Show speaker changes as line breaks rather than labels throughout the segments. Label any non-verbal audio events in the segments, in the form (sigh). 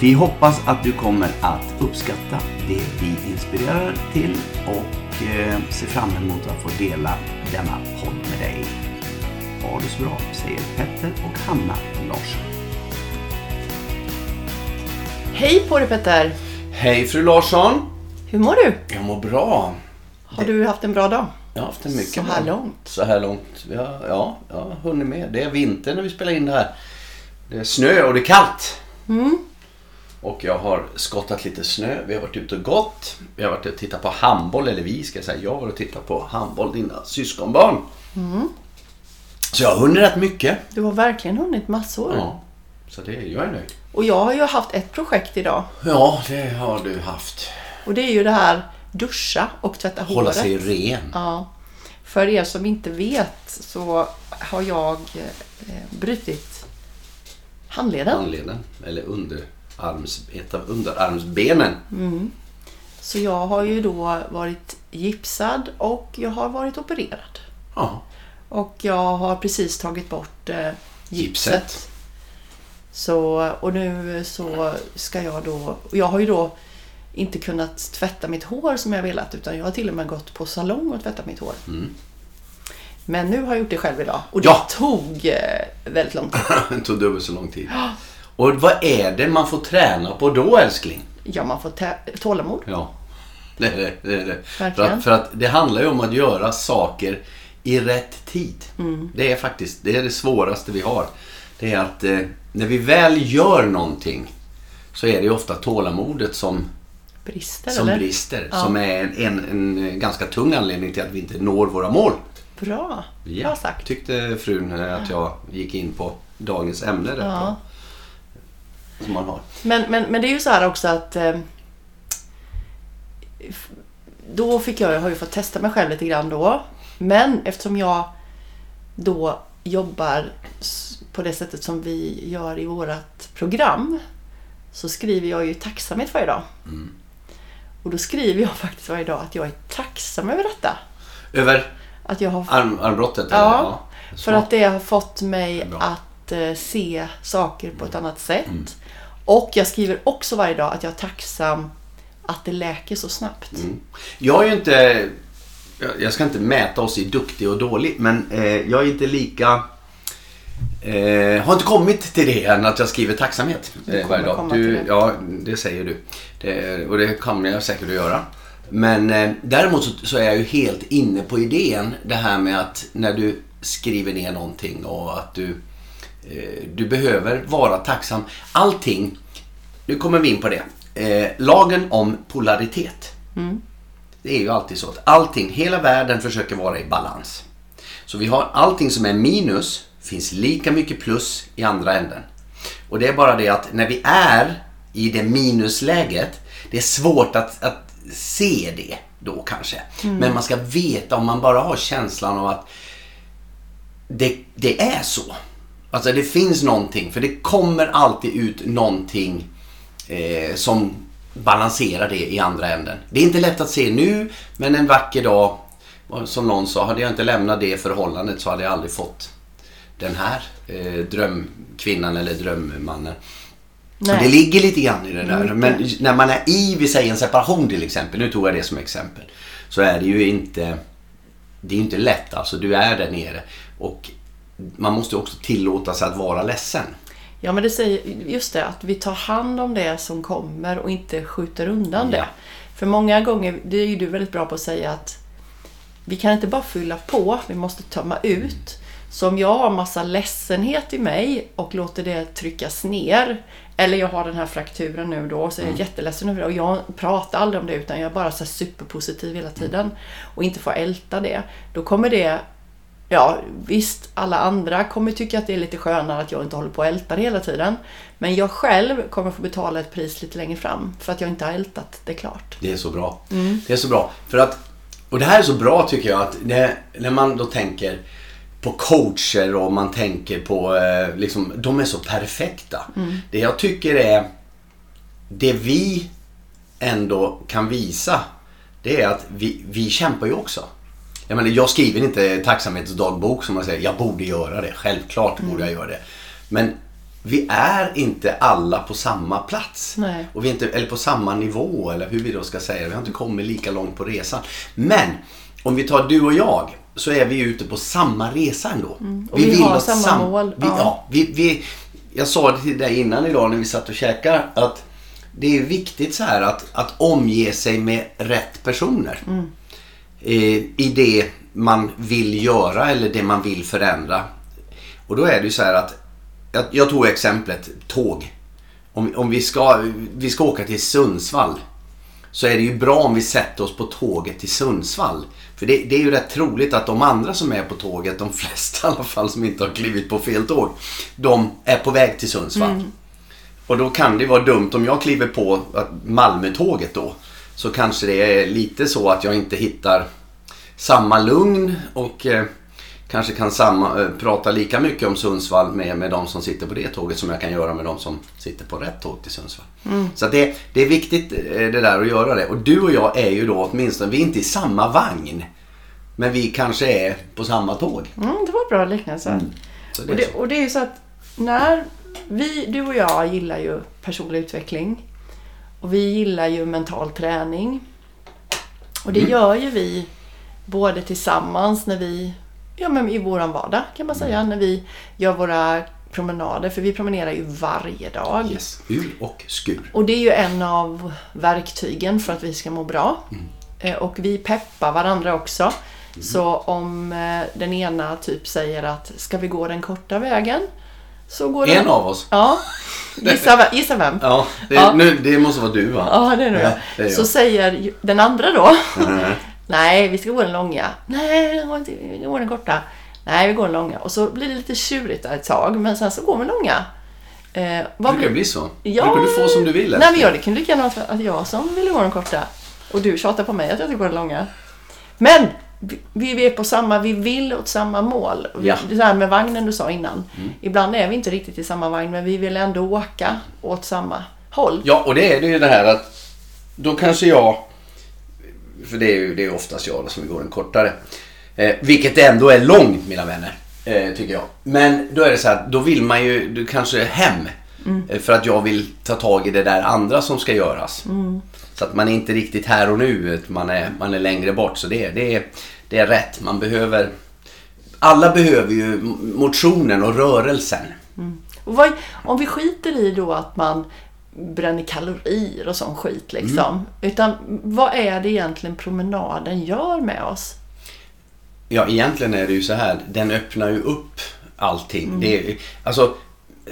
Vi hoppas att du kommer att uppskatta det vi inspirerar till och eh, ser fram emot att få dela denna podd med dig. Ha det så bra, säger Petter och Hanna Larsson.
Hej på dig Petter!
Hej fru Larsson!
Hur mår du?
Jag mår bra.
Har du haft en bra dag?
Jag har haft en mycket
Så här
bra.
långt.
Så här långt. Ja, ja, jag har hunnit med. Det är vinter när vi spelar in det här. Det är snö och det är kallt.
Mm.
Och jag har skottat lite snö. Vi har varit ute och gått. Vi har varit och tittat på handboll. Eller vi ska jag säga. Jag har varit och tittat på handboll. Dina syskonbarn.
Mm.
Så jag har hunnit rätt mycket.
Du har verkligen hunnit massor.
Ja. Så det, jag är nöjd.
Och jag har ju haft ett projekt idag.
Ja, det har du haft.
Och det är ju det här duscha och tvätta håret.
Hålla sig ren.
Ja. För er som inte vet så har jag eh, brutit handleden.
Handleden. Eller underarms, ett av underarmsbenen.
Så jag har ju då varit gipsad och jag har varit opererad.
Ja.
Och jag har precis tagit bort eh, gipset.
Gipset.
Så, och nu så ska jag då... Jag har ju då inte kunnat tvätta mitt hår som jag velat utan jag har till och med gått på salong och tvättat mitt hår. Men nu har jag gjort det själv idag och det
Mm. Ja.
tog eh, väldigt lång tid. (laughs)
Det tog dubbelt så lång tid. Och vad är det man får träna på då älskling?
Ja, man får tålamod.
Ja, det är det. det, är det. För, att, för att det handlar ju om att göra saker i rätt tid. Det är faktiskt det, är det svåraste vi har. Det är att eh, när vi väl gör någonting så är det ju ofta tålamodet som,
Brister
som
eller?
brister.
Ja.
Som är en, en, en ganska tung anledning till att vi inte når våra mål.
Bra, bra sagt.
Tyckte frun att jag gick in på dagens ämne rätt
Ja.
Som man har.
Men, men, men det är ju så här också att eh, då fick jag, jag har ju fått testa mig själv lite grann då. Men eftersom jag då jobbar på det sättet som vi gör i vårat program så skriver jag ju tacksamhet varje dag. Och då skriver jag faktiskt varje dag att jag är tacksam över detta.
Över
Att jag har
arm, armbrottet? eller?
Ja, för att det har fått mig
Bra.
att eh, se saker på ett annat sätt.
Mm.
Och jag skriver också varje dag att jag är tacksam att det läker så snabbt.
Mm. Jag är ju inte... jag- ska inte mäta oss i duktig och dålig, men eh, jag är inte lika... Eh, har inte kommit till det än att jag skriver tacksamhet eh, varje dag. Du,
det.
ja, det säger du. Det, och det kommer jag säkert att göra. Men eh, däremot så, så är jag ju helt inne på idén det här med att när du skriver ner någonting och att du, du behöver vara tacksam. Allting, nu kommer vi in på det. Eh, lagen om polaritet. Det är ju alltid så att allting, hela världen försöker vara i balans. Så vi har allting som är minus, finns lika mycket plus i andra änden. Och det är bara det att när vi är i det minusläget, det är svårt att, att se det då kanske. Men man ska veta om man bara har känslan av att det, det är så. Alltså det finns någonting, för det kommer alltid ut någonting eh, som balanserar det i andra änden. Det är inte lätt att se nu, men en vacker dag, som någon sa, hade jag inte lämnat det förhållandet så hade jag aldrig fått den här eh, drömkvinnan eller drömmannen. Det ligger lite grann i det där.
Mycket.
Men när man är i, vi säger en separation till exempel, nu tog jag det som exempel. Så är det ju inte, det är inte lätt alltså, du är där nere. Och man måste också tillåta sig att vara ledsen.
Ja, men det säger just det att vi tar hand om det som kommer och inte skjuter undan
Ja.
det. För många gånger, det är ju du väldigt bra på att säga att vi kan inte bara fylla på, vi måste tömma ut. Så om jag har massa ledsenhet i mig och låter det tryckas ner, eller jag har den här frakturen nu då, så är jag mm. jätteledsen över det och jag pratar aldrig om det utan jag är bara så superpositiv hela tiden och inte får älta det. Då kommer det Ja, visst, alla andra kommer tycka att det är lite skönare att jag inte håller på och ältar hela tiden. Men jag själv kommer få betala ett pris lite längre fram för att jag inte har ältat det klart.
Det är så bra. Mm. Det är så bra. För att, och det här är så bra tycker jag att det, när man då tänker på coacher och man tänker på, eh, liksom, de är så perfekta. Mm. Det jag tycker är, det vi ändå kan visa, det är att vi, vi kämpar ju också. Jag, menar, jag skriver inte tacksamhetsdagbok som man säger, jag borde göra det. Självklart mm. borde jag göra det. Men vi är inte alla på samma plats.
Nej.
Och vi är inte, eller på samma nivå, eller hur vi då ska säga Vi har inte kommit lika långt på resan. Men om vi tar du och jag, så är vi ute på samma resa ändå.
Mm. Och vi, vi vill har samma sam mål.
Vi, ja. ja. vi, vi, jag sa det till dig innan idag när vi satt och käkade att det är viktigt så här att, att omge sig med rätt personer. Mm i det man vill göra eller det man vill förändra. Och då är det ju så här att, jag, jag tog exemplet tåg. Om, om vi, ska, vi ska åka till Sundsvall så är det ju bra om vi sätter oss på tåget till Sundsvall. För det, det, är ju rätt troligt att de andra som är på tåget, de flesta i alla fall som inte har klivit på fel tåg, de är på väg till Sundsvall. Mm. Och då kan det vara dumt om jag kliver på Malmötåget då så kanske det är lite så att jag inte hittar samma lugn och eh, kanske kan samma, eh, prata lika mycket om Sundsvall med, med de som sitter på det tåget som jag kan göra med de som sitter på rätt tåg till Sundsvall. Mm. Så det, det är viktigt eh, det där att göra det. Och du och jag är ju då åtminstone, vi är inte i samma vagn. Men vi kanske är på samma tåg.
Mm, det var bra liknelse. Mm. Det och, det, och det är ju så att när vi, du och jag gillar ju personlig utveckling. Och vi gillar ju mental träning. Och det gör ju vi både tillsammans när vi, ja men i våran vardag kan man säga, när vi gör våra promenader, för vi promenerar ju varje dag.
Yes, ur och skur.
Och det är ju en av verktygen för att vi ska må bra. Mm. Eh, och vi peppar varandra också. Mm. Så om eh, den ena typ säger att ska vi gå den korta vägen? Så går
en den... av oss?
Ja. Gissa, gissa vem?
Ja det, ja. Nu, det måste vara du va?
Ja, det är nog ja, jag. Så säger den andra då. (laughs) Nej, vi ska gå den långa. Nej, vi går den korta. Nej, vi går den långa. Och så blir det lite tjurigt där ett tag, men sen så går vi långa.
Eh, vad brukar det bli så? Ja, brukar du få som du vill?
Nej, men jag, det kunde lika gärna vara att jag som ville gå den korta. Och du tjatar på mig att jag ska gå den långa. Men vi, är på samma, vi vill åt samma mål. Ja. Det här med vagnen du sa innan. Mm. Ibland är vi inte riktigt i samma vagn, men vi vill ändå åka åt samma håll.
Ja, och det är det ju det här att då kanske jag för det är ju det är oftast jag som går den kortare. Eh, vilket ändå är långt mina vänner. Eh, tycker jag. Men då är det så här, då vill man ju du kanske hem. Mm. Eh, för att jag vill ta tag i det där andra som ska göras. Mm. Så att man är inte riktigt här och nu, man är, man är längre bort. Så det, det, är, det är rätt. Man behöver... Alla behöver ju motionen och rörelsen.
Mm. Och vad, om vi skiter i då att man bränner kalorier och sån skit liksom. Mm. Utan vad är det egentligen promenaden gör med oss?
Ja, egentligen är det ju så här. Den öppnar ju upp allting. Mm. Det är, alltså,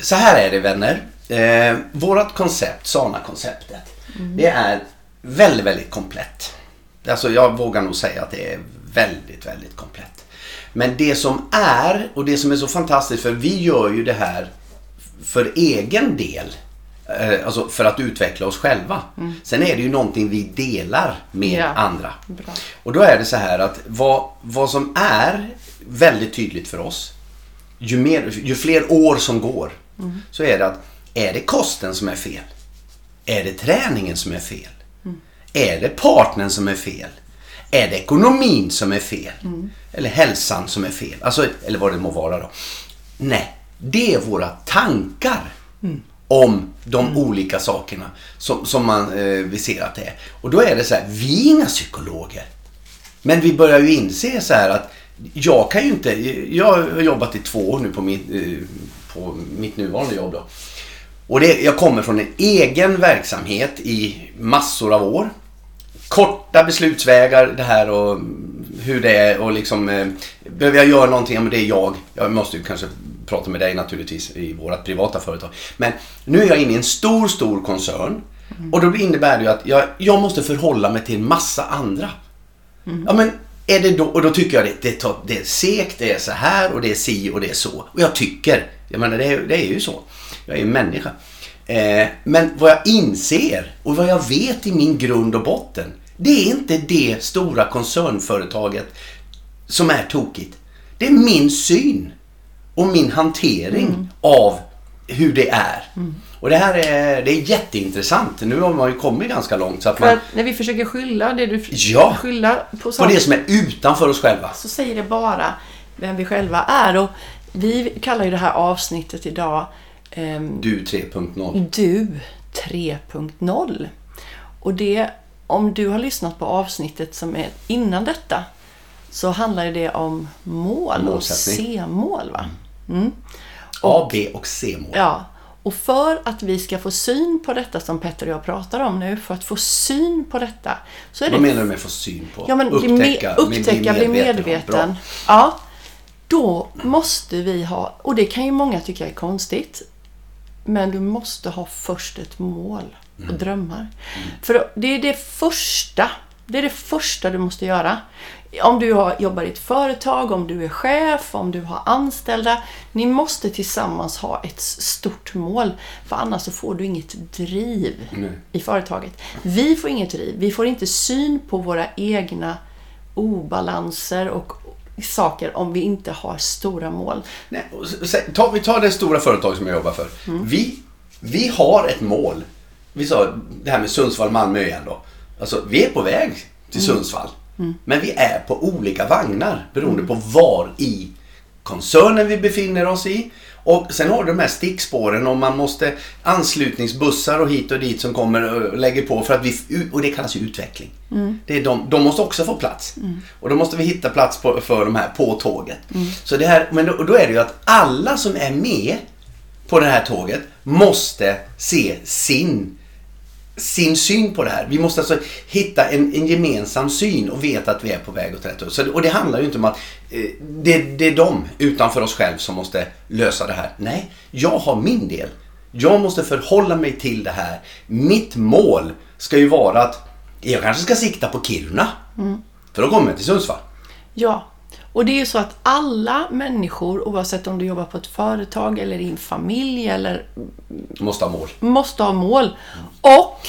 så här är det vänner. Eh, vårat koncept, Sana-konceptet, mm. det är väldigt, väldigt komplett. Alltså jag vågar nog säga att det är väldigt, väldigt komplett. Men det som är, och det som är så fantastiskt, för vi gör ju det här för egen del. Eh, alltså för att utveckla oss själva. Mm. Sen är det ju någonting vi delar med ja. andra. Bra. Och då är det så här att vad, vad som är väldigt tydligt för oss. Ju, mer, ju fler år som går mm. så är det att är det kosten som är fel? Är det träningen som är fel? Är det partnern som är fel? Är det ekonomin som är fel? Mm. Eller hälsan som är fel? Alltså, eller vad det må vara då. Nej, det är våra tankar. Mm om de mm. olika sakerna som, som man eh, vi ser att det är. Och då är det så här, vi är inga psykologer. Men vi börjar ju inse så här att jag kan ju inte, jag har jobbat i två år nu på mitt, eh, på mitt nuvarande jobb då. Och det, jag kommer från en egen verksamhet i massor av år. Korta beslutsvägar det här och hur det är och liksom eh, behöver jag göra någonting, ja, men det är jag. Jag måste ju kanske prata med dig naturligtvis i vårt privata företag. Men nu är jag inne i en stor, stor koncern och då innebär det ju att jag, jag måste förhålla mig till massa andra. Ja men är det då, och då tycker jag det, det, tar- det är segt, det är så här och det är si och det är så. Och jag tycker, jag menar det är, det är ju så. Jag är ju människa. Eh, men vad jag inser och vad jag vet i min grund och botten. Det är inte det stora koncernföretaget som är tokigt. Det är min syn och min hantering av hur det är. Och det här är, det är jätteintressant. Nu har man ju kommit ganska långt. Så att man,
när vi försöker skylla det du
Ja.
skylla på
på det som är utanför oss själva.
så säger det bara vem vi själva är. Och vi kallar ju det här avsnittet idag ehm,
Du 3.0.
Du 3.0. Och det, om du har lyssnat på avsnittet som är innan detta så handlar det om mål och. C-mål. Va? Mm.
A, B och C-mål.
Ja, och för att vi ska få syn på detta som Petter och jag pratar om nu, för att få syn på detta så är
Vad
det
menar du med få syn på?
Ja, men upptäcka, upptäcka bli medveten.
Bra.
Ja, då måste vi ha, och det kan ju många tycka är konstigt, men du måste ha först ett mål och
Mm.
drömmar. För det är det första, det är det första du måste göra. Om du har, jobbar i ett företag, om du är chef, om du har anställda. Ni måste tillsammans ha ett stort mål. För annars så får du inget driv
Nej.
i företaget. Vi får inget driv. Vi får inte syn på våra egna obalanser och saker om vi inte har stora mål.
Nej, ta, vi tar det stora företag som jag jobbar för. Vi, vi har ett mål. Vi sa det här med Sundsvall, Malmö igen då. Alltså, vi är på väg till Sundsvall. Men vi är på olika vagnar beroende på var i koncernen vi befinner oss i. Och sen har du de här stickspåren och man måste anslutningsbussar och hit och dit som kommer och lägger på för att vi, och det kallas ju utveckling. Det är de, de måste också få plats. Och då måste vi hitta plats på, för de här på tåget. Så det här, men då, då är det ju att alla som är med på det här tåget måste se sin sin syn på det här. Vi måste alltså hitta en, en gemensam syn och veta att vi är på väg åt rätt håll. Och det handlar ju inte om att eh, det, det är de utanför oss själv som måste lösa det här. Nej, jag har min del. Jag måste förhålla mig till det här. Mitt mål ska ju vara att jag kanske ska sikta på Kiruna. För då kommer jag till Sundsvall.
Ja, och det är ju så att alla människor, oavsett om du jobbar på ett företag eller i en familj eller
måste ha mål.
måste ha mål. Och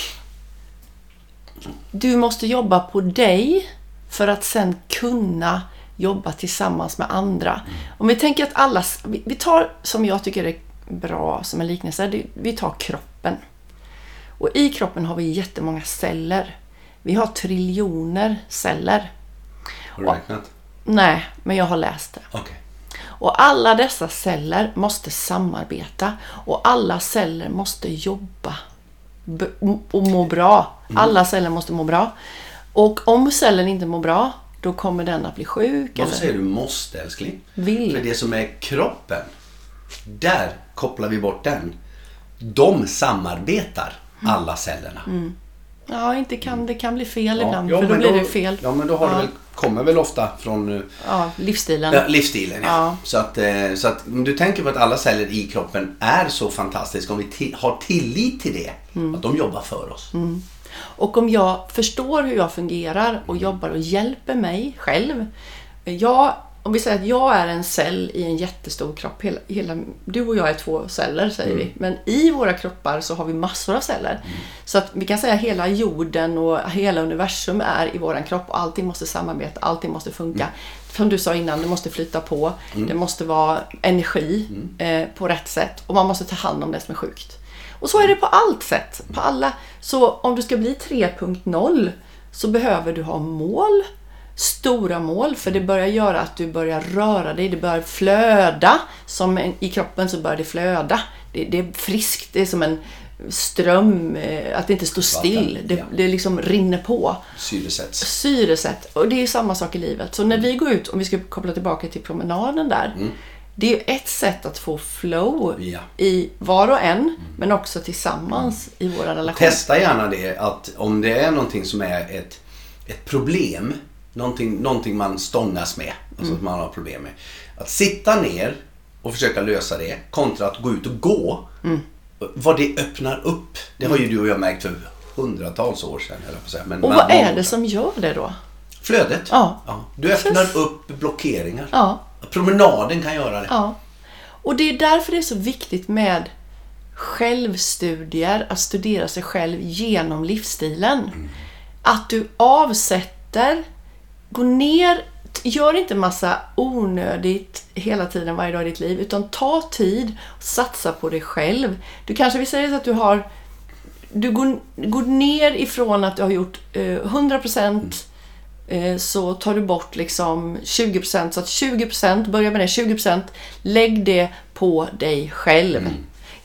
du måste jobba på dig för att sen kunna jobba tillsammans med andra. Om vi tänker att alla, vi tar som jag tycker är bra som en liknelse, vi tar kroppen. Och i kroppen har vi jättemånga celler. Vi har triljoner celler.
Har du räknat?
Nej, men jag har läst det.
Okej.
Och alla dessa celler måste samarbeta och alla celler måste jobba och må bra. Alla celler måste må bra. Och om cellen inte mår bra, då kommer den att bli sjuk.
Varför
eller
säger du måste älskling?
Vill.
För det som är kroppen, där kopplar vi bort den. De samarbetar, alla cellerna.
Ja, inte kan, det kan bli fel
Ja,
ibland,
ja,
för då
men
blir det fel.
Ja, men då har
ja.
det väl, kommer väl ofta från eh,
Ja, livsstilen.
ja, livsstilen. Ja.
Ja.
Så, att, eh, så att om du tänker på att alla celler i kroppen är så fantastiska, om vi har tillit till det,
Mm.
att de jobbar för oss.
Och om jag förstår hur jag fungerar och jobbar och hjälper mig själv. Jag, om vi säger att jag är en cell i en jättestor kropp. Hela, hela, du och jag är två celler säger vi. Men i våra kroppar så har vi massor av celler. Så att vi kan säga att hela jorden och hela universum är i våran kropp och allting måste samarbeta, allting måste funka. Som du sa innan, det måste flyta på. Det måste vara energi eh, på rätt sätt och man måste ta hand om det som är sjukt. Och så är det på allt sätt. På alla. Så om du ska bli 3.0 så behöver du ha mål. Stora mål, för det börjar göra att du börjar röra dig. Det börjar flöda. Som en, I kroppen så börjar det flöda. Det, det är friskt. Det är som en ström. eh, Att det inte står still. Det, det liksom rinner på
Syresätts.
syresätt. Och det är samma sak i livet. Så när vi går ut, om vi ska koppla tillbaka till promenaden där. Det är ett sätt att få flow
Ja.
i var och en, men också tillsammans i våra relationer.
Testa gärna det att om det är någonting som är ett, ett problem, någonting, någonting man stångas med, alltså att man har problem med. Att sitta ner och försöka lösa det kontra att gå ut och gå. Vad det öppnar upp. Det har ju du och jag märkt för hundratals år sedan. Eller på säga. Men,
Och vad är det som gör det då?
Flödet.
Ja.
Du öppnar
Precis.
upp blockeringar.
Ja.
Promenaden kan göra det.
Ja. Och det är därför det är så viktigt med självstudier, att studera sig själv genom livsstilen. Att du avsätter, gå ner, gör inte massa onödigt hela tiden varje dag i ditt liv, utan ta tid och satsa på dig själv. Du kanske vill säga att du har du går, går ner ifrån att du har gjort eh, 100% eh, så tar du bort liksom 20% så att 20% börja med det 20% lägg det på dig själv.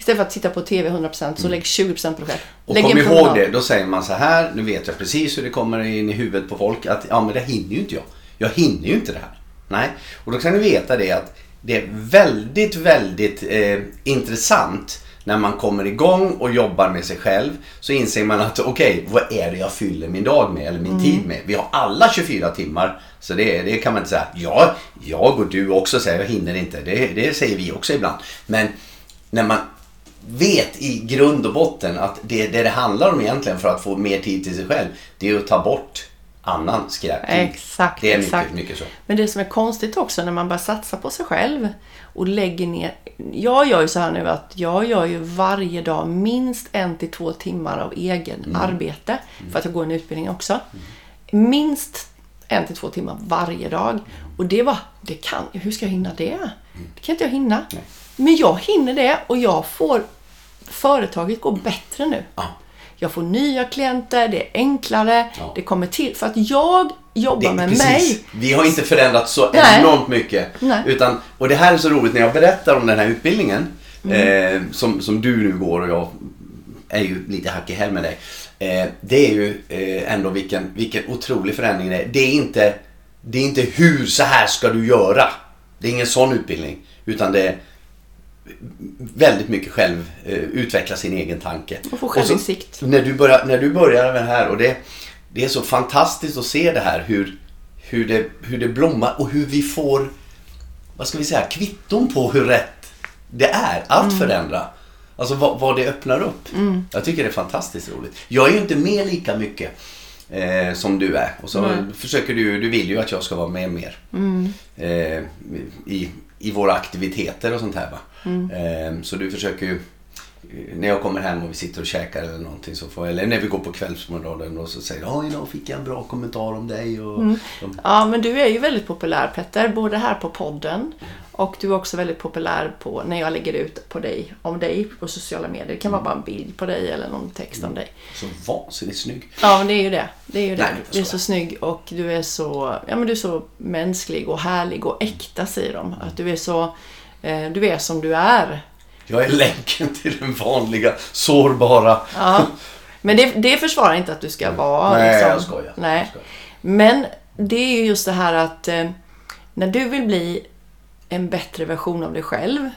Istället för att titta på TV 100% så lägg 20% på dig själv.
Och
lägg
kom ihåg
promenad.
det, då säger man så här, nu vet jag precis hur det kommer in i huvudet på folk, att ja men det hinner ju inte jag. Jag hinner ju inte det här. Nej, och då kan du veta det att det är väldigt, väldigt eh, intressant när man kommer igång och jobbar med sig själv så inser man att okej, vad är det jag fyller min dag med eller min tid med? Vi har alla 24 timmar så det, det kan man inte säga. Ja, jag och du också säger jag hinner inte. Det, det säger vi också ibland. Men när man vet i grund och botten att det, det det handlar om egentligen för att få mer tid till sig själv, det är att ta bort annan skräptid.
Exakt,
Det är
exakt.
mycket, mycket så.
Men det som är konstigt också när man börjar satsa på sig själv och lägger ner... Jag gör ju så här nu att jag gör ju varje dag minst en till två timmar av egen
Mm.
arbete. För att jag går en utbildning också. Minst en till två timmar varje dag. Och det var... Det kan, hur ska jag hinna det? Det kan inte jag hinna. Men jag hinner det och jag får... Företaget går bättre nu.
Ja.
Jag får nya klienter, det är enklare,
Ja.
det kommer till. För att jag jobbar
Det,
med
precis.
mig.
Vi har inte förändrats så
Nej.
enormt mycket.
Nej.
Utan, och det här är så roligt när jag berättar om den här utbildningen
Mm.
eh, som, som du nu går och jag är ju lite hack i häl med dig. Eh, det är ju eh, ändå vilken, vilken otrolig förändring det är. Det är, inte, det är inte hur så här ska du göra. Det är ingen sån utbildning. Utan det är väldigt mycket själv eh, utveckla sin egen tanke.
Och få
så-
självinsikt.
när du börjar, när du börjar med det här och det, det är så fantastiskt att se det här hur, hur, det, hur det blommar och hur vi får, vad ska vi säga, kvitton på hur rätt det är att förändra. Alltså vad, vad det öppnar upp. Jag tycker det är fantastiskt roligt. Jag är ju inte med lika mycket eh, som du är. Och så
Nej.
försöker du, du vill ju att jag ska vara med mer. Eh, i, I våra aktiviteter och sånt här va. Eh, så du försöker ju när jag kommer hem och vi sitter och käkar eller någonting så får eller när vi går på kvällsmorgonen och så säger ja idag fick jag en bra kommentar om dig och de,
Ja, men du är ju väldigt populär Petter, både här på podden och du är också väldigt populär på när jag lägger ut på dig, om dig på sociala medier. Det kan vara bara en bild på dig eller någon text om dig.
så vansinnigt snygg.
Ja, men det är ju det. Det är ju det.
Nej, jag
du är så snygg och du är så, ja, men du är så mänsklig och härlig och äkta säger de. Att du är så, eh, du är som du är.
Jag är länken till den vanliga sårbara.
Ja. Men det, det försvarar inte att du ska vara...
Nej,
liksom,
jag skojar.
Nej.
Jag skojar.
Men det är ju just det här att eh, när du vill bli en bättre version av dig själv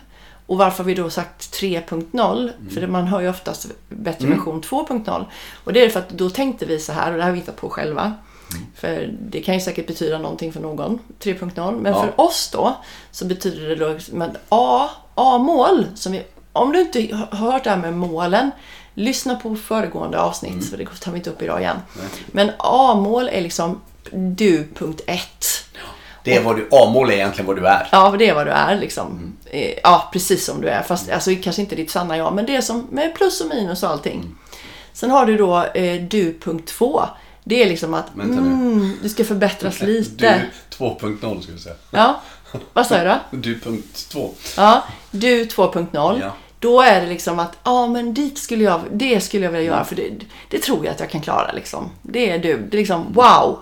och varför har vi då sagt 3.0?
Mm.
För man hör ju oftast bättre version 2.0. Och det är för att då tänkte vi så här, och det har vi hittat på själva. För det kan ju säkert betyda någonting för någon, 3.0. Men
Ja.
för oss då så betyder det då med A, A-mål. Som vi, om du inte har hört det här med målen, lyssna på föregående avsnitt,
Mm.
för det tar vi inte upp idag igen. Men A-mål är liksom du.1.
Det är vad du, A-mål är egentligen vad du är.
Ja, det är vad du är liksom.
Mm.
Eh, Ja, precis som du är. Fast alltså, kanske inte ditt sanna jag, men det är som med plus och minus och allting.
Mm.
Sen har du då eh, du.2. Det är liksom att
Vänta nu.
mm, du ska förbättras lite.
Du 2.0 ska vi säga.
Ja, vad sa jag då? (laughs)
Du punkt 2.
Ja, du 2.0.
Ja.
Då är det liksom att, ja men dit skulle jag, det skulle jag vilja göra för det, det tror jag att jag kan klara liksom. Det är du. Det är liksom, wow!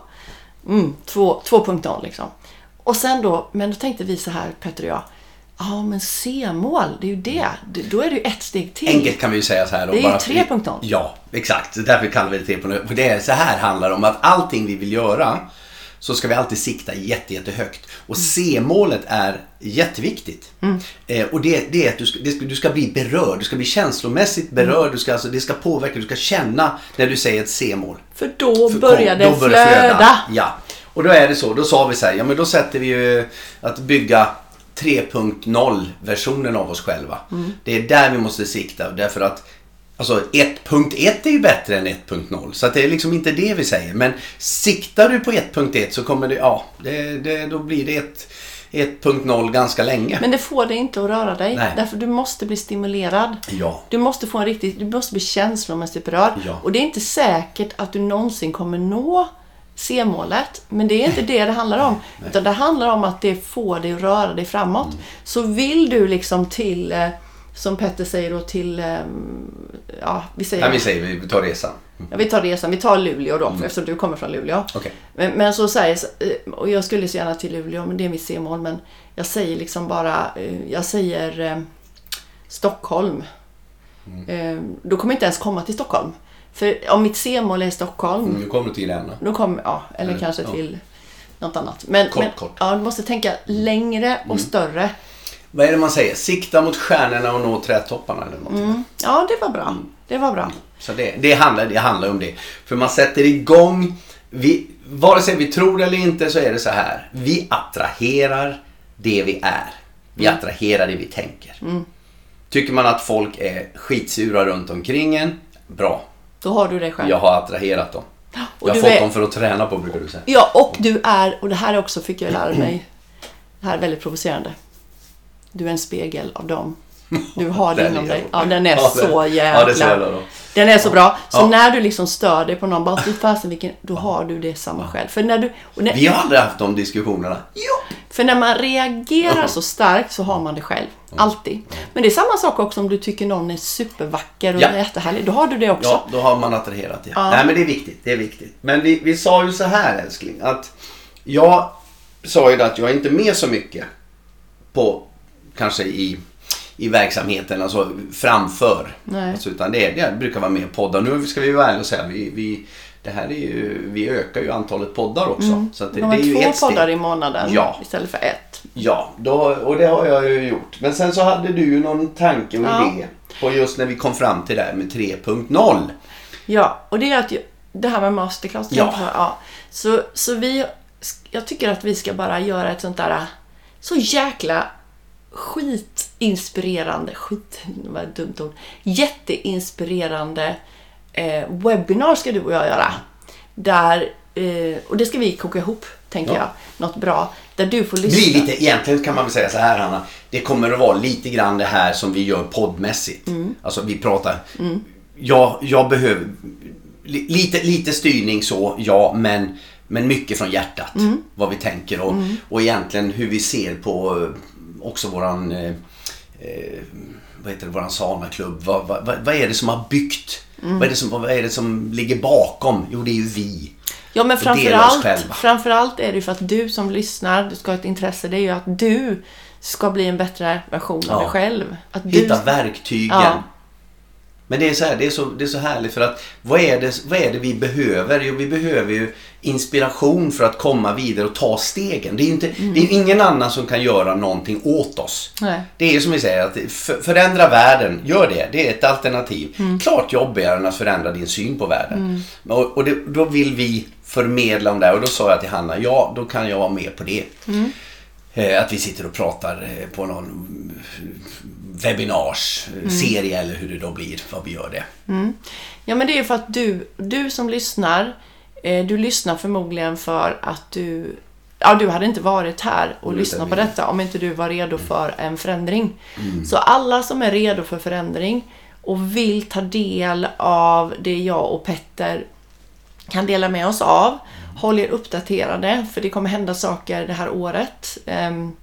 Mm, två- 2.0 liksom. Och sen då, men då tänkte vi så här, Petter och jag. Ja men C-mål, det är ju det. Då är det ju ett steg till.
Enkelt kan vi ju säga så här. då,
Det är ju
bara-
3.0.
Ja, exakt. Därför kallar vi det 3.0. För det är så här handlar det om att allting vi vill göra så ska vi alltid sikta jätte, jättehögt. Och C-målet är jätteviktigt. Eh, och det, det är att du ska, det du ska bli berörd, du ska bli känslomässigt berörd, du ska, alltså, det ska påverka, du ska känna när du säger ett C-mål.
För då börjar det
börjar
flöda.
Ja. Och då är det så. Då sa vi så här, ja men då sätter vi ju att bygga 3.0 versionen av oss själva.
Mm.
Det är där vi måste sikta. Därför att alltså 1.1 är ju bättre än 1.0. Så det är liksom inte det vi säger. Men siktar du på 1.1 så kommer det, ja, det, det, då blir det ett 1.0 ganska länge.
Men det får dig inte att röra dig.
Nej.
Därför du måste bli stimulerad.
Ja.
Du måste få en riktig, du måste bli känslomässigt berörd.
Ja.
Och det är inte säkert att du någonsin kommer nå C-målet. Men det är inte det det handlar om. Utan det handlar om att det får dig att röra dig framåt.
Mm.
Så vill du liksom till, eh, som Petter säger då, till, eh, ja vi säger,
Nej, vi säger vi tar resan.
ja, vi tar resan, vi tar Luleå då, för eftersom du kommer från Luleå.
Okej.
Men, men så säger, eh, och jag skulle så gärna till Luleå, men det är mitt C-mål. Men jag säger liksom bara, eh, jag säger eh, Stockholm. Eh, Då kommer jag inte ens komma till Stockholm. För om mitt C-mål är Stockholm,
Nu kommer du till Gränna.
då kommer, ja, eller
Eller,
kanske
ja.
till något annat. Men,
Kort,
men,
kort.
Ja, du måste tänka längre och större.
Vad är det man säger? Sikta mot stjärnorna och nå trädtopparna eller någonting.
Mm. Ja, det var bra. Det var bra.
Så det, det, handlar, det handlar om det. För man sätter igång, vi, vare sig vi tror det eller inte så är det så här. Vi attraherar det vi är. Vi attraherar det vi tänker. Tycker man att folk är skitsura runt omkring en, bra.
Då har du det själv.
Jag har attraherat dem.
Och
jag har fått
är-
dem för att träna på brukar du säga.
Ja, och du är, och det här också fick jag lära mig, det här är väldigt provocerande. Du är en spegel av dem. Du har det inom dig. Ja, den är
Ja,
så
den-
jävla...
ja, det är så jävla bra.
Den är så bra. Så
Ja.
när du liksom stör dig på någon, bara fy fasen vilken, då har du det samma själv. För när, du, när,
Vi har aldrig haft de diskussionerna. Jo!
för när man reagerar så starkt så har man det själv. Alltid. Men det är samma sak också om du tycker någon är supervacker och
Ja.
jättehärlig. Då har du det också.
Ja, då har man attraherat det.
Ja.
Nej, men det är viktigt. Det är viktigt. Men vi, vi sa ju så här älskling, att jag sa ju att jag är inte med så mycket på, kanske i, i verksamheten, alltså framför. Alltså, utan det, det brukar vara mer poddar. Nu ska vi vara ärliga och säga, vi, vi, det här är ju, vi ökar ju antalet poddar också. Så att det,
De
det
har
är ju
två
ett
poddar i månaden
Ja.
istället för ett.
Ja, då, och det har jag ju gjort. Men sen så hade du ju någon tanke och
Ja.
idé på just när vi kom fram till det här med 3.0.
Ja, och det är att det här med masterclass.
Ja.
ja. Så, så vi, jag tycker att vi ska bara göra ett sånt där så jäkla skit, det var ett dumt ord, jätteinspirerande eh, webbinar ska du och jag göra. Där, eh, och det ska vi koka ihop, tänker
Ja.
jag, något bra. Där du får
Det
lyssna.
blir lite, egentligen kan man väl säga så här Hanna. Det kommer att vara lite grann det här som vi gör poddmässigt. Alltså vi pratar. Jag, jag behöver li- lite, lite styrning så, ja, men, men mycket från hjärtat. Vad vi tänker och, och egentligen hur vi ser på eh, också våran eh, vad heter det, våran Sana-klubb. Vad, vad, vad är det som har byggt? Vad, är det som, vad är det som ligger bakom? Jo, det är ju vi.
Ja men framförallt, framförallt är det ju för att du som lyssnar, du ska ha ett intresse, det är ju att du ska bli en bättre version av
Ja.
dig själv. Att du,
Hitta verktygen.
Ja.
Men det är, så här, det, är så, det är så härligt för att vad är, det, vad är det vi behöver? Jo, vi behöver ju inspiration för att komma vidare och ta stegen. Det är, ju inte, det är ingen annan som kan göra någonting åt oss.
Nej.
Det är som vi säger, att för, förändra världen, gör det. Det är ett alternativ. Klart jobbigare än att förändra din syn på världen. Och, och det, då vill vi förmedla om det här. och då sa jag till Hanna, ja då kan jag vara med på det. Eh, Att vi sitter och pratar eh, på någon webinars, eh, serie eller hur det då blir, vad vi gör det.
Ja men det är för att du, du som lyssnar, eh, du lyssnar förmodligen för att du Ja, du hade inte varit här och
Mm,
lyssnat på detta om inte du var redo för en förändring.
Mm.
Så alla som är redo för förändring och vill ta del av det jag och Petter kan dela med oss av. Håll er uppdaterade för det kommer hända saker det här året. ehm,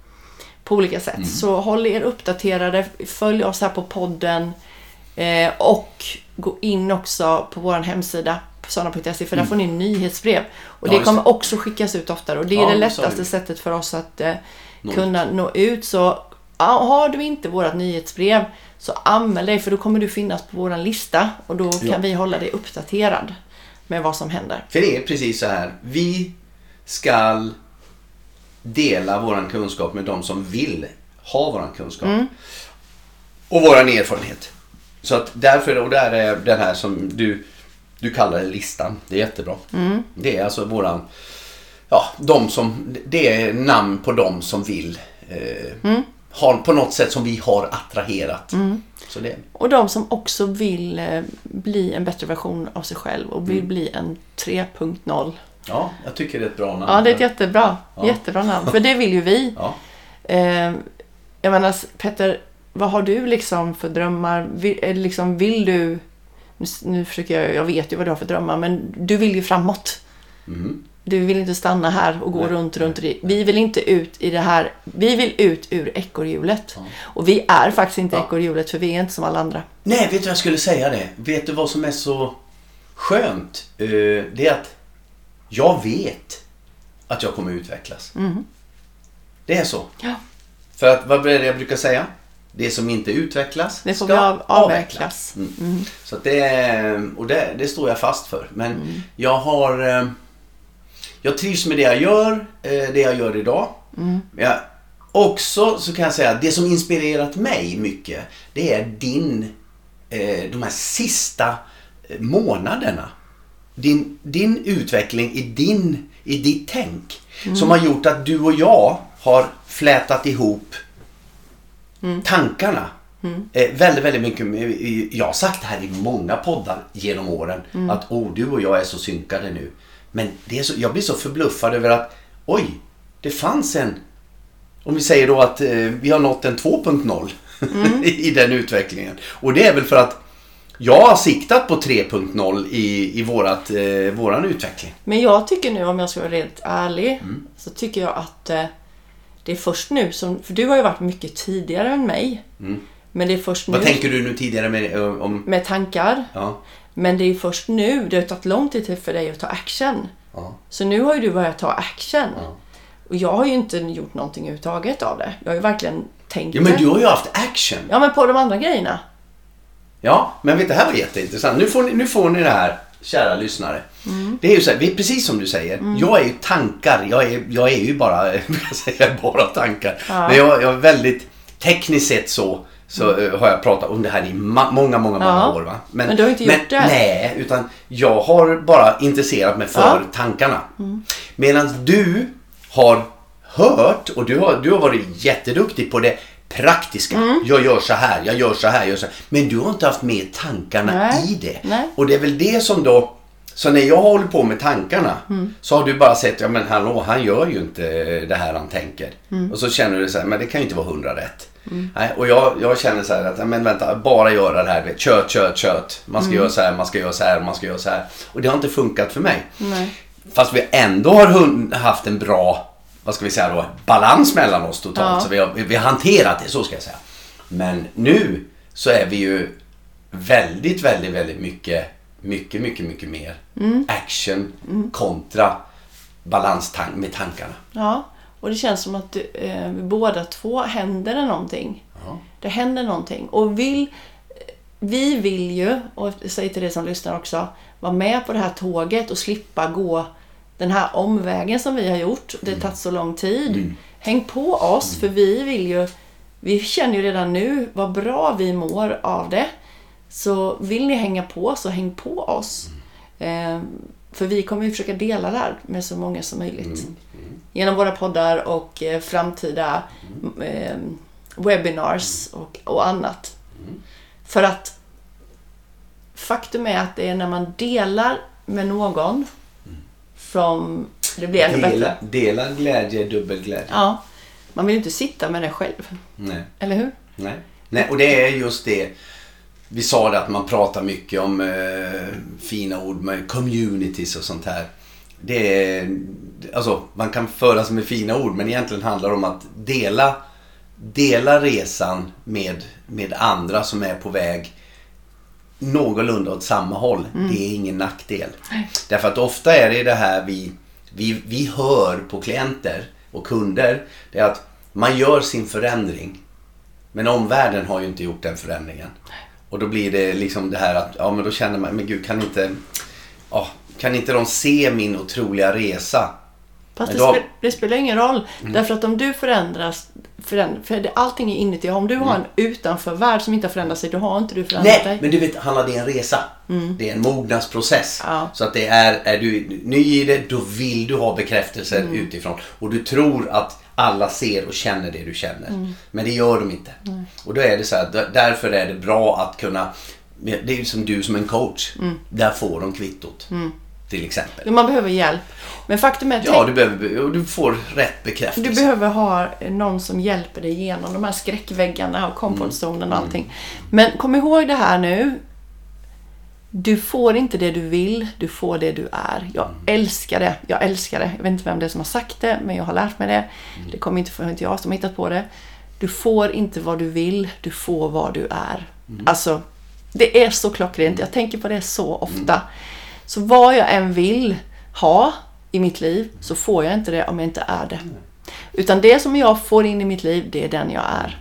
på olika sätt. Så håll er uppdaterade, följ oss här på podden eh, och gå in också på vår hemsida sana.se för där får ni nyhetsbrev. Och
Ja,
det kommer också skickas ut oftare och det är
Ja,
det lättaste
du.
sättet för oss att eh, kunna nå ut. Så har du inte vårt nyhetsbrev så anmäl dig för då kommer du finnas på vår lista och då kan
Ja.
vi hålla dig uppdaterad med vad som händer.
För det är precis så här, vi ska dela våran kunskap med de som vill ha våran kunskap. Och våran erfarenhet. Så att därför, och där är den här som du, du kallar det listan. Det är jättebra. Det är alltså våran, ja, de som, det är namn på de som vill eh, har på något sätt som vi har attraherat. Så det,
Och de som också vill eh, bli en bättre version av sig själv och vill bli en 3.0.
ja, jag tycker det är ett bra namn.
Ja, det är ett jättebra,
Ja.
jättebra namn. För det vill ju vi.
Ja.
Eh, jag menar, Petter, vad har du liksom för drömmar? Vill, det liksom, vill du... Nu, försöker jag, jag vet ju vad du har för drömmar, men du vill ju framåt.
Mm.
Du vill inte stanna här och gå
Nej,
runt, runt. Vi vill inte ut i det här. Vi vill ut ur ekorrhjulet. Och vi är faktiskt inte
Ja.
ekorrhjulet, för vi är inte som alla andra.
Nej, vet du vad jag skulle säga det? Vet du vad som är så skönt? Eh, det är att jag vet att jag kommer utvecklas. Det är så.
Ja.
För att, vad är det jag brukar säga? Det som inte utvecklas
Det
ska
av, avvecklas.
Mm. Så att det, och det, det står jag fast för. Men jag har... eh, Jag trivs med det jag gör, eh, det jag gör idag. Men jag, också så kan jag säga att det som inspirerat mig mycket, det är din, eh, de här sista månaderna. Din, din utveckling i, din, i ditt tänk. Som har gjort att du och jag har flätat ihop tankarna. Eh, väldigt, väldigt mycket. Jag har sagt det här i många poddar genom åren. Att oh, du och jag är så synkade nu. Men det är så, jag blir så förbluffad över att oj, det fanns en... Om vi säger då att eh, vi har nått en 2.0 (laughs) i den utvecklingen. Och det är väl för att jag har siktat på 3.0 i, i vårat, eh, våran utveckling.
Men jag tycker nu, om jag ska vara rent ärlig,
Mm.
så tycker jag att eh, det är först nu som... För du har ju varit mycket tidigare än mig. Men det är först nu
Mm. Vad tänker du nu tidigare med, eh, om...
med tankar.
Ja,
Men det är först nu, det har tagit lång tid för dig att ta action.
ja,
Så nu har ju du börjat ta action.
Ja.
Och jag har ju inte gjort någonting överhuvudtaget av det. Jag har ju verkligen tänkt
ja men du har ju haft action.
Ja, men på de andra grejerna.
Ja, men vet, det här var jätteintressant. Nu får ni, nu får ni det här, kära lyssnare. Det är ju så här, vi- precis som du säger. Jag är ju tankar. Jag är, jag är ju bara, (laughs) jag säger bara tankar.
Ja.
Men jag, jag är väldigt, tekniskt sett så, så eh, har jag pratat om det här i många, många, många
Ja.
år. Va?
Men du har inte gjort det.
Nej, utan jag har bara intresserat mig för
Ja.
tankarna. Medan du har hört och du har, du har varit jätteduktig på det praktiska.
Mm.
Jag gör så här, jag gör så här, jag gör så här. Men du har inte haft med tankarna
Nej.
i det.
Nej.
Och det är väl det som då så när jag håller på med tankarna
Mm.
så har du bara sett, ja men hallå, han gör ju inte det här han tänker.
Mm.
Och så känner du så här, men det kan ju inte vara hundra rätt. Nej, och jag, jag känner så här att, men vänta, bara göra det här, vet, kött, kött, kött. Man ska
Mm.
göra så här, man ska göra så här, man ska göra så här. Och det har inte funkat för mig.
Nej.
Fast vi ändå har haft en bra, vad ska vi säga då, balans mellan oss totalt.
Ja.
Så vi har, vi har hanterat det, så ska jag säga. Men nu så är vi ju väldigt, väldigt, väldigt mycket, mycket, mycket, mycket mer action kontra balanstank med tankarna.
Ja, och det känns som att eh, båda två händer det någonting.
Ja.
Det händer någonting. Och vill, vi vill ju, och jag säger till dig som lyssnar också, vara med på det här tåget och slippa gå den här omvägen som vi har gjort. Det har tagit så lång tid. Häng på oss, för vi vill ju, vi känner ju redan nu vad bra vi mår av det. Så vill ni hänga på så häng på oss. Eh, för vi kommer ju försöka dela det här med så många som möjligt. Genom våra poddar och eh, framtida eh, webinars och, och annat. För att faktum är att det är när man delar med någon som det blir ännu
Dela,
bättre.
dela glädje, dubbel glädje.
Ja, man vill ju inte sitta med det själv.
Nej.
Eller hur?
Nej. Nej, och det är just det. Vi sa det att man pratar mycket om eh, fina ord med communities och sånt här. Det är, alltså, man kan föra sig med fina ord men egentligen handlar det om att dela, dela resan med, med andra som är på väg någorlunda åt samma håll. Det är ingen nackdel. Därför att ofta är det det här vi, vi, vi hör på klienter och kunder. Det är att man gör sin förändring. Men omvärlden har ju inte gjort den förändringen. Och då blir det liksom det här att, ja men då känner man, men gud kan inte, ja, kan inte de se min otroliga resa?
Fast det,
då-
spe, det spelar ingen roll. Därför att om du förändras, föränd, för det, allting är inuti. Om du har en utanförvärld som inte har förändrat sig, då har inte du förändrat
Nej,
dig.
men du vet, Hanna, det är en resa. Det är en mognadsprocess.
Ja.
Så att det är, är du ny i det, då vill du ha bekräftelser
Mm.
utifrån. Och du tror att alla ser och känner det du känner.
Mm.
Men det gör de inte. Och då är det så här, därför är det bra att kunna, det är ju som du som en coach.
Mm.
Där får de kvittot. Till exempel.
Man behöver hjälp. Men faktum är att
Ja, du, behöver, du får rätt bekräftelse.
Du behöver ha någon som hjälper dig igenom de här skräckväggarna och komfortzonen och allting. Men kom ihåg det här nu. Du får inte det du vill, du får det du är. Jag älskar det. Jag älskar det. Jag vet inte vem det är som har sagt det, men jag har lärt mig det. Det kommer inte från inte jag som har hittat på det. Du får inte vad du vill, du får vad du är. Alltså, det är så klockrent. Jag tänker på det så ofta. Så vad jag än vill ha i mitt liv så får jag inte det om jag inte är det. Utan det som jag får in i mitt liv, det är den jag är.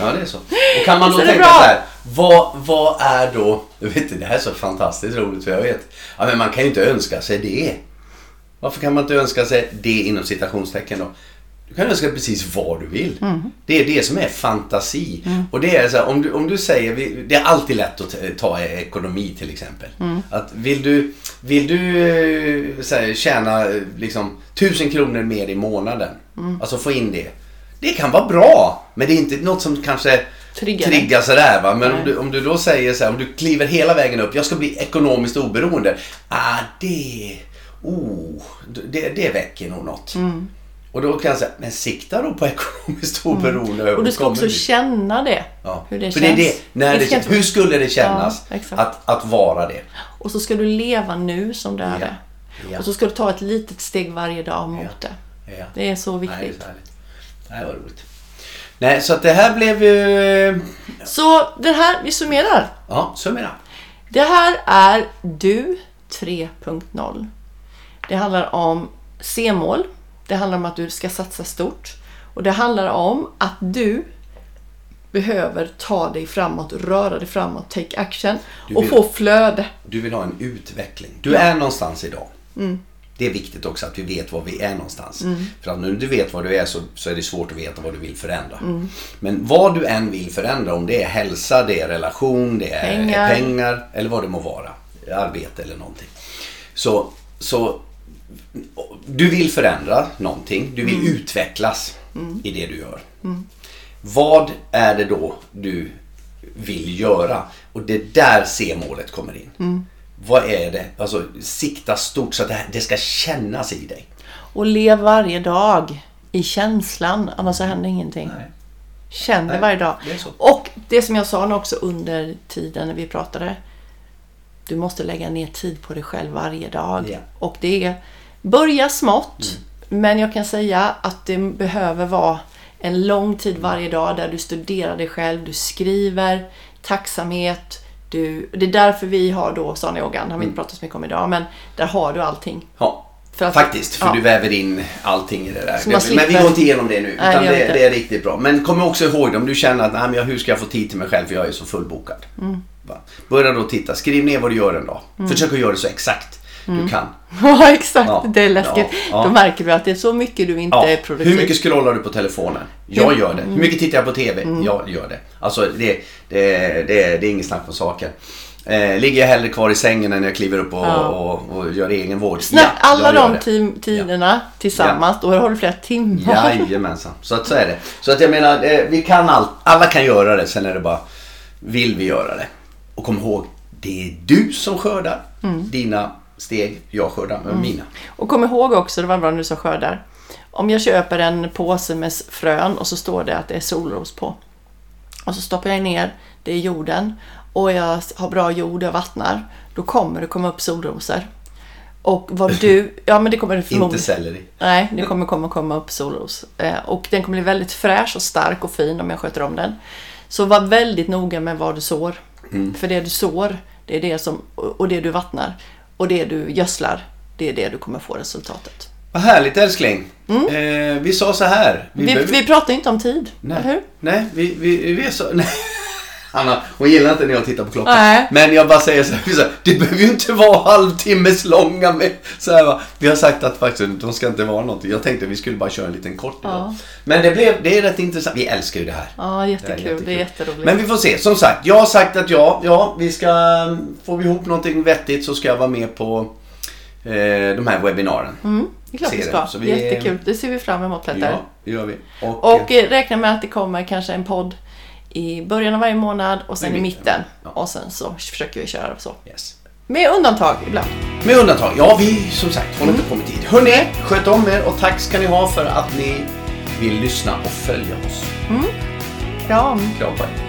Ja, det är så. Och kan man då tänka
bra?
så här, vad, vad är då, jag vet inte, det här är så fantastiskt roligt för jag vet, ja men man kan ju inte önska sig det. Varför kan man inte önska sig det inom citationstecken då? Du kan önska precis vad du vill.
Mm.
Det är det som är fantasi. Och det är så här, om du, om du säger, det är alltid lätt att ta- ekonomi till exempel.
Mm.
Att vill du, vill du eh, så här, tjäna eh, liksom, tusen kronor mer i månaden,
Mm.
alltså få in det. Det kan vara bra, men det är inte något som kanske
Triggar
triggar sådär va. Men om du, om du då säger så här, om du kliver hela vägen upp, jag ska bli ekonomiskt oberoende. Ah, det, oh, det, det väcker nog något.
Mm.
Och då kan jag säga, men sikta då på ekonomiskt oberoende.
Och du ska också
dit.
känna det.
Ja.
Hur det
För
känns.
det är det, när
Det
det, känns, hur skulle det kännas
Ja,
att, att vara det?
Och så ska du leva nu som det är det.
Ja.
Och så ska du ta ett litet steg varje dag mot det. Det är så
Nej, det är
viktigt.
så härligt. Nej, vad roligt. Nej, så att det här blev ju...
Så den här, vi summerar.
Ja, summera.
Det här är Du 3.0. Det handlar om C-mål. Det handlar om att du ska satsa stort. Och det handlar om att du behöver ta dig framåt, röra dig framåt, take action
Du
och
vill-
få flöde.
Du vill ha en utveckling. Du är någonstans idag. Det är viktigt också att vi vet var vi är någonstans. För att när du vet var du är så, så är det svårt att veta vad du vill förändra. Men vad du än vill förändra, om det är hälsa, det är relation, det är
Pengar.
pengar, eller vad det må vara. Arbete eller någonting. Så, så du vill förändra någonting, du vill utvecklas i det du gör. Vad är det då du vill göra? Och det är där C-målet kommer in. Vad är det? Alltså sikta stort så att det, här, det ska kännas i dig.
Och lev varje dag i känslan, annars händer ingenting.
Nej.
Känn det varje dag.
det.
Och det som jag sa också under tiden när vi pratade. Du måste lägga ner tid på dig själv varje dag.
Ja.
Och det är, börja smått. Men jag kan säga att det behöver vara en lång tid varje dag där du studerar dig själv, du skriver, tacksamhet. Du, det är därför vi har då Sana Yogan, har vi inte pratat så mycket om idag, men där har du allting.
Ja,
För att-
faktiskt. För
ja.
du väver in allting i det där. Det- Men vi går inte igenom det nu.
Nej, det
det, det är riktigt bra. Men kom också ihåg det om du känner att Nej, men hur ska jag få tid till mig själv för jag är så fullbokad.
Mm.
Börja då titta. Skriv ner vad du gör en dag. Försök att göra det så exakt
Mm.
du kan. (laughs)
Ja, exakt.
Ja,
Det är läskigt.
ja, ja.
Då märker du att det är så mycket du inte
Ja.
är produktiv.
Hur mycket scrollar du på telefonen? Jag gör det. Hur mycket tittar jag på TV?
Mm.
Jag gör det. Alltså det, det, det, det är inget snack om saken. Eh, ligger jag hellre kvar i sängen än jag kliver upp och,
Ja.
och, och gör egen vård?
Snabbt, alla
jag gör
de tim- tiderna tillsammans, då har du flera timmar.
Jajamensan. Så att så är det. Så att jag menar, eh, vi kan allt. Alla kan göra det. Sen är det bara, vill vi göra det? Och kom ihåg, det är du som skördar
Mm.
dina steg. Jag skördar med mina.
Och kom ihåg också, det var bra när du sa skördar. Om jag köper en påse med frön och så står det att det är solros på. Och så stoppar jag ner det i jorden och jag har bra jord, jag vattnar. Då kommer det komma upp solrosor. Och vad du, (laughs) ja men det kommer det
Inte
förmodligen.
selleri.
Nej, det kommer komma, komma upp solros. Eh, och den kommer bli väldigt fräsch och stark och fin om jag sköter om den. Så var väldigt noga med vad du sår. För det du sår, det är det som, och det du vattnar och det du gödslar, det är det du kommer få resultatet.
Vad härligt älskling. Eh, vi sa så här.
Vi,
behöver-
vi pratar inte om tid,
Nej.
eller hur?
Nej, vi, vi, vi är så... (laughs) Nej. Anna, hon gillar inte när jag tittar på klockan.
Nej.
Men jag bara säger så här, så här, det behöver ju inte vara halvtimmes långa med, så här, va. Vi har sagt att faktiskt de ska inte vara någonting. Jag tänkte att vi skulle bara köra en liten kort idag.
Ja.
Men det, blev, det är rätt intressant. Vi älskar ju det här.
Ja, jättekul.
jättekul.
Det är jätteroligt.
Men vi får se. Som sagt, jag har sagt att ja, ja, vi ska... Får vi ihop någonting vettigt så ska jag vara med på eh, de här webbinaren.
Mm, det är klart vi
det.
ska.
Så vi-
Jättekul. Det ser vi fram emot Petter.
Ja, det gör vi. Och,
Och eh, räkna med att det kommer kanske en podd i början av varje månad och sen
I mitten.
mitten.
Ja.
Och sen så försöker vi köra så.
yes.
Med undantag ibland.
Med undantag. Ja, vi som sagt håller
Mm.
inte på med tid. Hörrni, sköt om er och tack ska ni ha för att ni vill lyssna och följa oss.
Kram!
Kram på er.